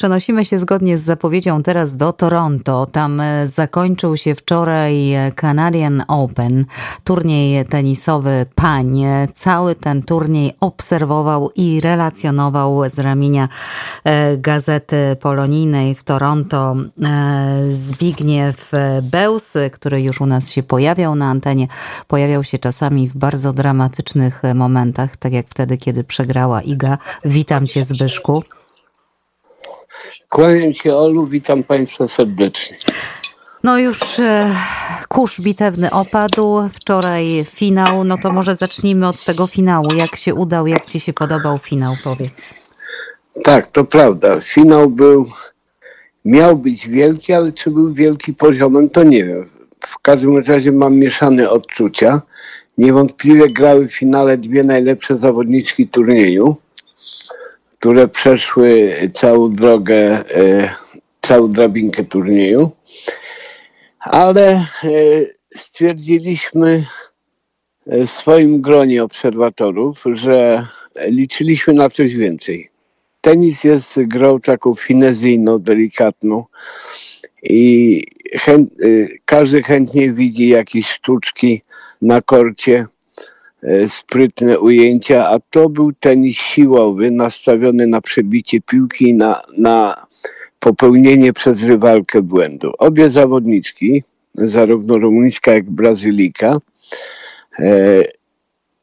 przenosimy się zgodnie z zapowiedzią teraz do Toronto. Tam e, zakończył się wczoraj Canadian Open, turniej tenisowy pań. Cały ten turniej obserwował i relacjonował z ramienia e, Gazety Polonijnej w Toronto e, Zbigniew Bełs, który już u nas się pojawiał na antenie. Pojawiał się czasami w bardzo dramatycznych momentach, tak jak wtedy, kiedy przegrała Iga. Witam cię Zbyszku. Kłaniam się Olu, witam Państwa serdecznie. No już e, kurz bitewny opadł, wczoraj finał, no to może zacznijmy od tego finału. Jak się udał, jak Ci się podobał finał, powiedz. Tak, to prawda. Finał był, miał być wielki, ale czy był wielki poziomem, to nie wiem. W każdym razie mam mieszane odczucia. Niewątpliwie grały w finale dwie najlepsze zawodniczki turnieju które przeszły całą drogę, e, całą drabinkę turnieju, ale e, stwierdziliśmy e, w swoim gronie obserwatorów, że liczyliśmy na coś więcej. Tenis jest grą taką finezyjną, delikatną i chęt, każdy chętnie widzi jakieś sztuczki na korcie sprytne ujęcia, a to był tenis siłowy, nastawiony na przebicie piłki, na, na popełnienie przez rywalkę błędu. Obie zawodniczki, zarówno rumuńska jak brazylika, e,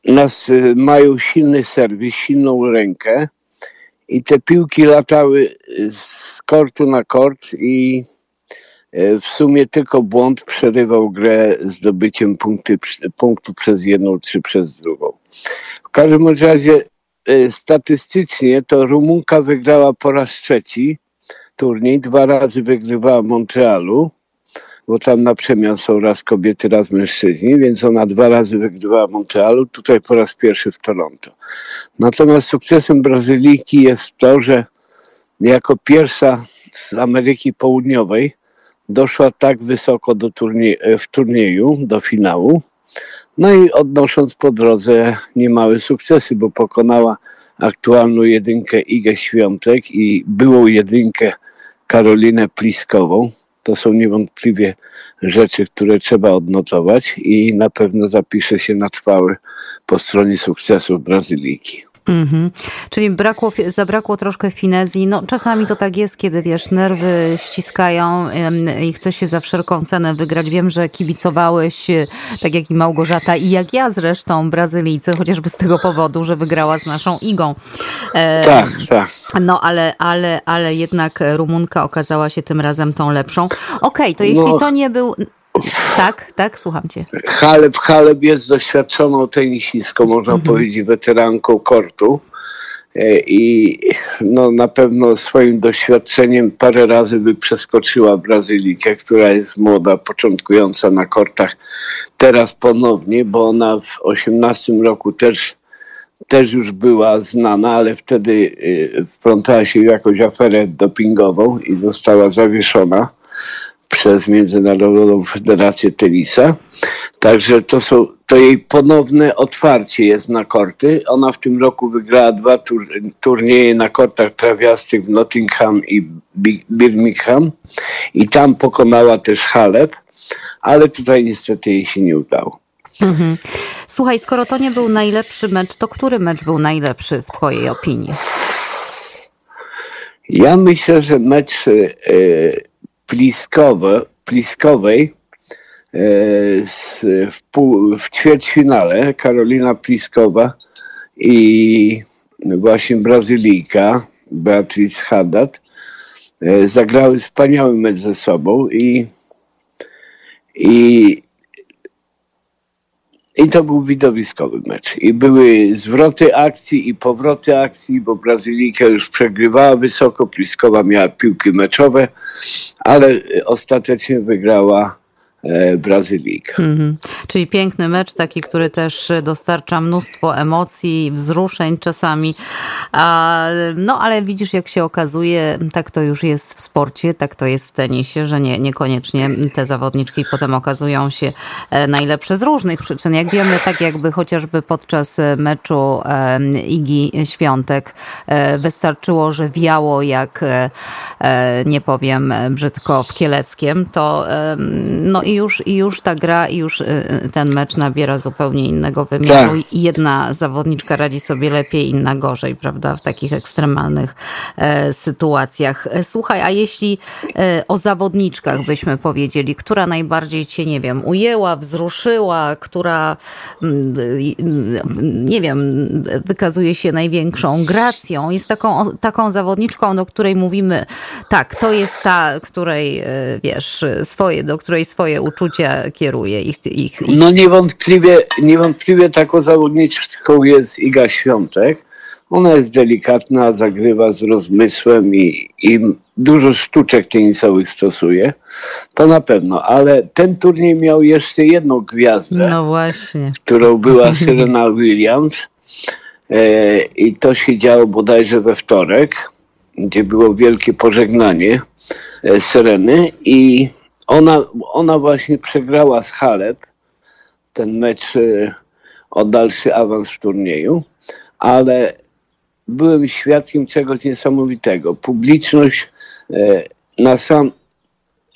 nas, e, mają silny serwis, silną rękę i te piłki latały z kortu na kort i E, w sumie tylko błąd przerywał grę zdobyciem punkty, punktu przez jedną czy przez drugą. W każdym razie e, statystycznie to Rumunka wygrała po raz trzeci turniej, dwa razy wygrywała Montrealu, bo tam na przemian są raz kobiety, raz mężczyźni, więc ona dwa razy wygrywała Montrealu, tutaj po raz pierwszy w Toronto. Natomiast sukcesem Brazylijki jest to, że jako pierwsza z Ameryki Południowej doszła tak wysoko do turnie, w turnieju, do finału. No i odnosząc po drodze niemałe sukcesy, bo pokonała aktualną jedynkę Igę Świątek i byłą jedynkę Karolinę Pliskową. To są niewątpliwie rzeczy, które trzeba odnotować i na pewno zapisze się na trwałe po stronie sukcesów Brazylijki. Mhm. Czyli brakło, zabrakło troszkę finezji. No, czasami to tak jest, kiedy wiesz, nerwy ściskają i chce się za wszelką cenę wygrać. Wiem, że kibicowałeś, e, tak jak i Małgorzata i jak ja zresztą, Brazylijcy, chociażby z tego powodu, że wygrała z naszą Igą. E, tak, tak. No, ale, ale, ale jednak Rumunka okazała się tym razem tą lepszą. Okej, okay, to jeśli no. to nie był tak, tak, słucham cię. Haleb, Haleb jest doświadczoną tenisistką, można mhm. powiedzieć, weteranką kortu. E, I no, na pewno swoim doświadczeniem parę razy by przeskoczyła Brazylijkę, która jest młoda, początkująca na kortach teraz ponownie, bo ona w 18 roku też, też już była znana, ale wtedy e, wplątała się w jakąś aferę dopingową i została zawieszona przez Międzynarodową Federację Tenisa. Także to, są, to jej ponowne otwarcie jest na korty. Ona w tym roku wygrała dwa tur, turnieje na kortach trawiastych w Nottingham i Birmingham i tam pokonała też Halep, ale tutaj niestety jej się nie udało. Mhm. Słuchaj, skoro to nie był najlepszy mecz, to który mecz był najlepszy w Twojej opinii? Ja myślę, że mecz e, Pliskowe, Pliskowej e, w, pół, w ćwierćfinale Karolina Pliskowa i właśnie Brazylijka Beatrice Haddad e, zagrały wspaniały mecz ze sobą i, i i to był widowiskowy mecz. I były zwroty akcji i powroty akcji, bo Brazylijka już przegrywała wysoko, Pliskowa miała piłki meczowe, ale ostatecznie wygrała Brazylijka. Mhm. Czyli piękny mecz, taki, który też dostarcza mnóstwo emocji, wzruszeń czasami. No ale widzisz, jak się okazuje, tak to już jest w sporcie, tak to jest w tenisie, że nie, niekoniecznie te zawodniczki potem okazują się e, najlepsze z różnych przyczyn. Jak wiemy, tak jakby chociażby podczas meczu Igi Świątek e, wystarczyło, że wiało jak, nie powiem brzydko, w Kieleckiem, to no i już, i już ta gra, i już y, y, ten mecz nabiera zupełnie innego wymiaru. Tak. I jedna zawodniczka radzi sobie lepiej, inna gorzej, prawda, w takich ekstremalnych e, sytuacjach. E, słuchaj, a jeśli e, o zawodniczkach byśmy powiedzieli, która najbardziej cię, nie wiem, ujęła, wzruszyła, która, mm, nie wiem, wykazuje się największą gracją, jest taką, taką zawodniczką, do której mówimy, tak, to jest ta, której, wiesz, swoje, do której swoje uczucia kieruje. Ich, ich, ich... No niewątpliwie, niewątpliwie taką zawodniczką jest Iga Świątek. Ona jest delikatna, zagrywa z rozmysłem i, i dużo sztuczek tenisowych stosuje. To na pewno, ale ten turniej miał jeszcze jedną gwiazdę. No właśnie. Którą była Serena Williams. E, I to się działo bodajże we wtorek, gdzie było wielkie pożegnanie e, Sereny i ona, ona właśnie przegrała z Halep ten mecz e, o dalszy awans w turnieju, ale byłem świadkiem czegoś niesamowitego. Publiczność e, na sam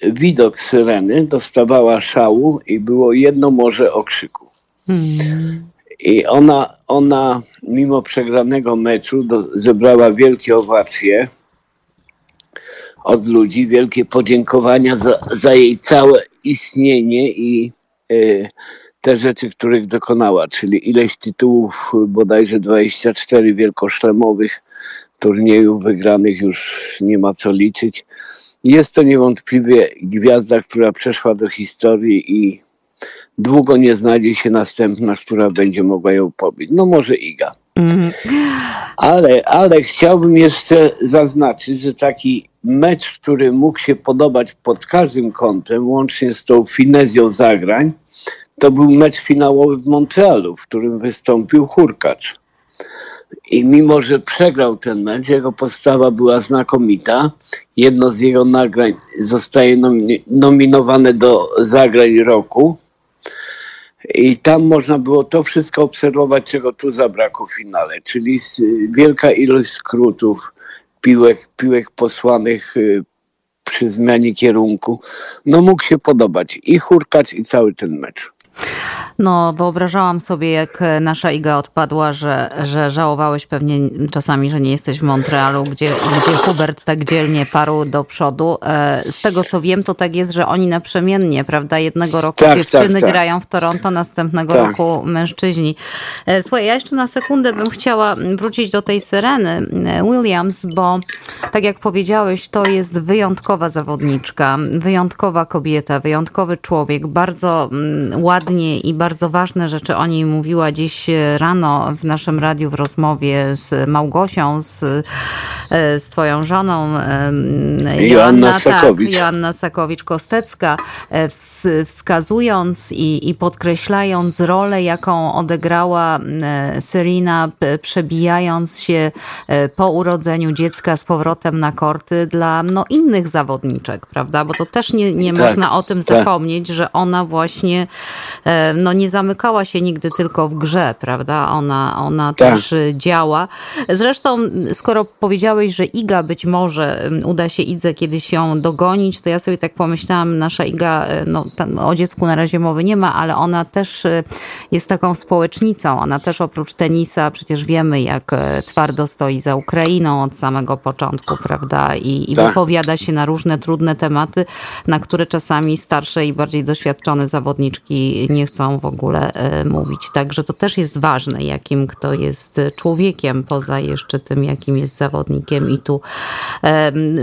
widok syreny dostawała szału i było jedno morze okrzyku. Hmm. I ona, ona mimo przegranego meczu do, zebrała wielkie owacje od ludzi, wielkie podziękowania za, za jej całe istnienie i y, te rzeczy, których dokonała, czyli ileś tytułów, bodajże 24 wielkoszlemowych turniejów wygranych już nie ma co liczyć. Jest to niewątpliwie gwiazda, która przeszła do historii i długo nie znajdzie się następna, która będzie mogła ją pobić. No może Iga. Mm. Ale, ale chciałbym jeszcze zaznaczyć, że taki mecz, który mógł się podobać pod każdym kątem, łącznie z tą finezją zagrań, to był mecz finałowy w Montrealu, w którym wystąpił Hurkacz. I mimo, że przegrał ten mecz, jego postawa była znakomita. Jedno z jego nagrań zostaje nominowane do zagrań roku. I tam można było to wszystko obserwować, czego tu zabrakło w finale, czyli wielka ilość skrótów, piłek, piłek posłanych y, przy zmianie kierunku. No mógł się podobać i Hurkacz i cały ten mecz. No, wyobrażałam sobie, jak nasza Iga odpadła, że, że żałowałeś pewnie czasami, że nie jesteś w Montrealu, gdzie, gdzie Hubert tak dzielnie parł do przodu. E, z tego co wiem, to tak jest, że oni naprzemiennie, prawda? Jednego roku tak, dziewczyny tak, tak. grają w Toronto, następnego tak. roku mężczyźni. E, słuchaj, ja jeszcze na sekundę bym chciała wrócić do tej Sereny e, Williams, bo tak jak powiedziałeś, to jest wyjątkowa zawodniczka, wyjątkowa kobieta, wyjątkowy człowiek, bardzo mm, ładnie i bardzo ważne rzeczy o niej mówiła dziś rano w naszym radiu w rozmowie z Małgosią, z, e, z twoją żoną Joanna, Joanna Sakowicz. Tak, Joanna Sakowicz-Kostecka, e, wskazując i, i podkreślając rolę, jaką odegrała e, Serena, przebijając się po urodzeniu dziecka z powrotem na korty dla no, innych zawodniczek, prawda? Bo to też nie, nie tak, można o tym tak. zapomnieć, że ona właśnie no nie zamykała się nigdy tylko w grze, prawda? Ona, ona tak. też działa. Zresztą, skoro powiedziałeś, że Iga być może uda się Idze kiedyś ją dogonić, to ja sobie tak pomyślałam, nasza Iga, y, no o dziecku na razie mowy nie ma, ale ona też y, jest taką społecznicą. Ona też oprócz tenisa, przecież wiemy, jak twardo stoi za Ukrainą od samego początku, prawda? I, i tak. wypowiada się na różne trudne tematy, na które czasami starsze i bardziej doświadczone zawodniczki nie chcą w ogóle mówić. Także to też jest ważne, jakim kto jest człowiekiem, poza jeszcze tym, jakim jest zawodnikiem. I tu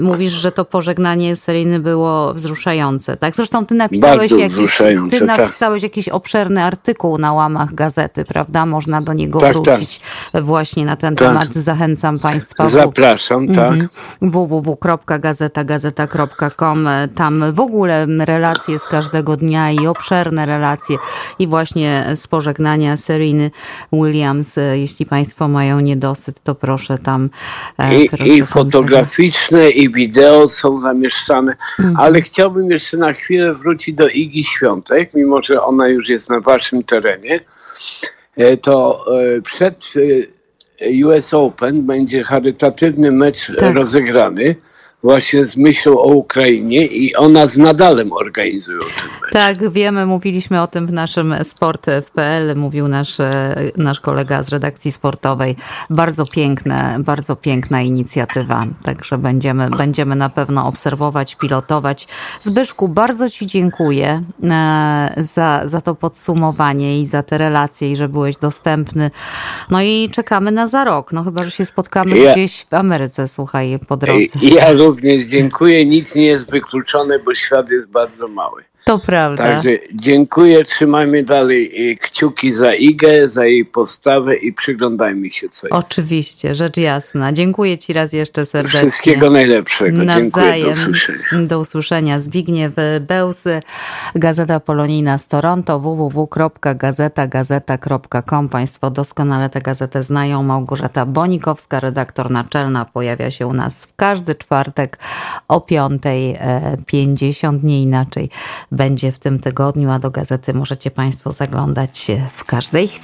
mówisz, że to pożegnanie seryjny było wzruszające. Tak? Zresztą ty napisałeś, jakiś, ty tak. napisałeś tak. jakiś obszerny artykuł na łamach gazety, prawda? Można do niego tak, wrócić tak. właśnie na ten tak. temat. Zachęcam Państwa. Zapraszam, w... tak. Mhm. www.gazetagazeta.com Tam w ogóle relacje z każdego dnia i obszerne relacje i właśnie z pożegnania Sereny Williams. Jeśli Państwo mają niedosyt, to proszę tam. E, I, i fotograficzne, i wideo są zamieszczane, mhm. ale chciałbym jeszcze na chwilę wrócić do Igi Świątek, mimo że ona już jest na Waszym terenie. E, to e, przed US Open będzie charytatywny mecz tak. rozegrany właśnie z myślą o Ukrainie i ona z Nadalem organizują ten mecz. Tak, wiemy, mówiliśmy o tym w naszym Sport w PL, mówił nasz, e, nasz kolega z redakcji sportowej. Bardzo piękne, bardzo piękna inicjatywa, także będziemy, będziemy na pewno obserwować, pilotować. Zbyszku, bardzo Ci dziękuję e, za, za to podsumowanie i za te relacje i że byłeś dostępny. No i czekamy na za rok, no chyba, że się spotkamy ja, gdzieś w Ameryce, słuchaj, po drodze. Ja również dziękuję. Nic nie jest wykluczone, bo świat jest bardzo mały. To prawda. Także dziękuję, trzymajmy dalej y, kciuki za Igę, za jej postawę i przyglądajmy się co jest. Oczywiście, rzecz jasna. Dziękuję Ci raz jeszcze serdecznie. Wszystkiego najlepszego. Nawzajem. Dziękuję, do usłyszenia. Do usłyszenia. Zbigniew Bełsy, Gazeta Polonijna z Toronto, www.gazetagazeta.com. Państwo doskonale tę gazetę znają. Małgorzata Bonikowska, redaktor naczelna, pojawia się u nas w każdy czwartek o 5.50, e, nie inaczej będzie w tym tygodniu, a do gazety możecie Państwo zaglądać w każdej chwili.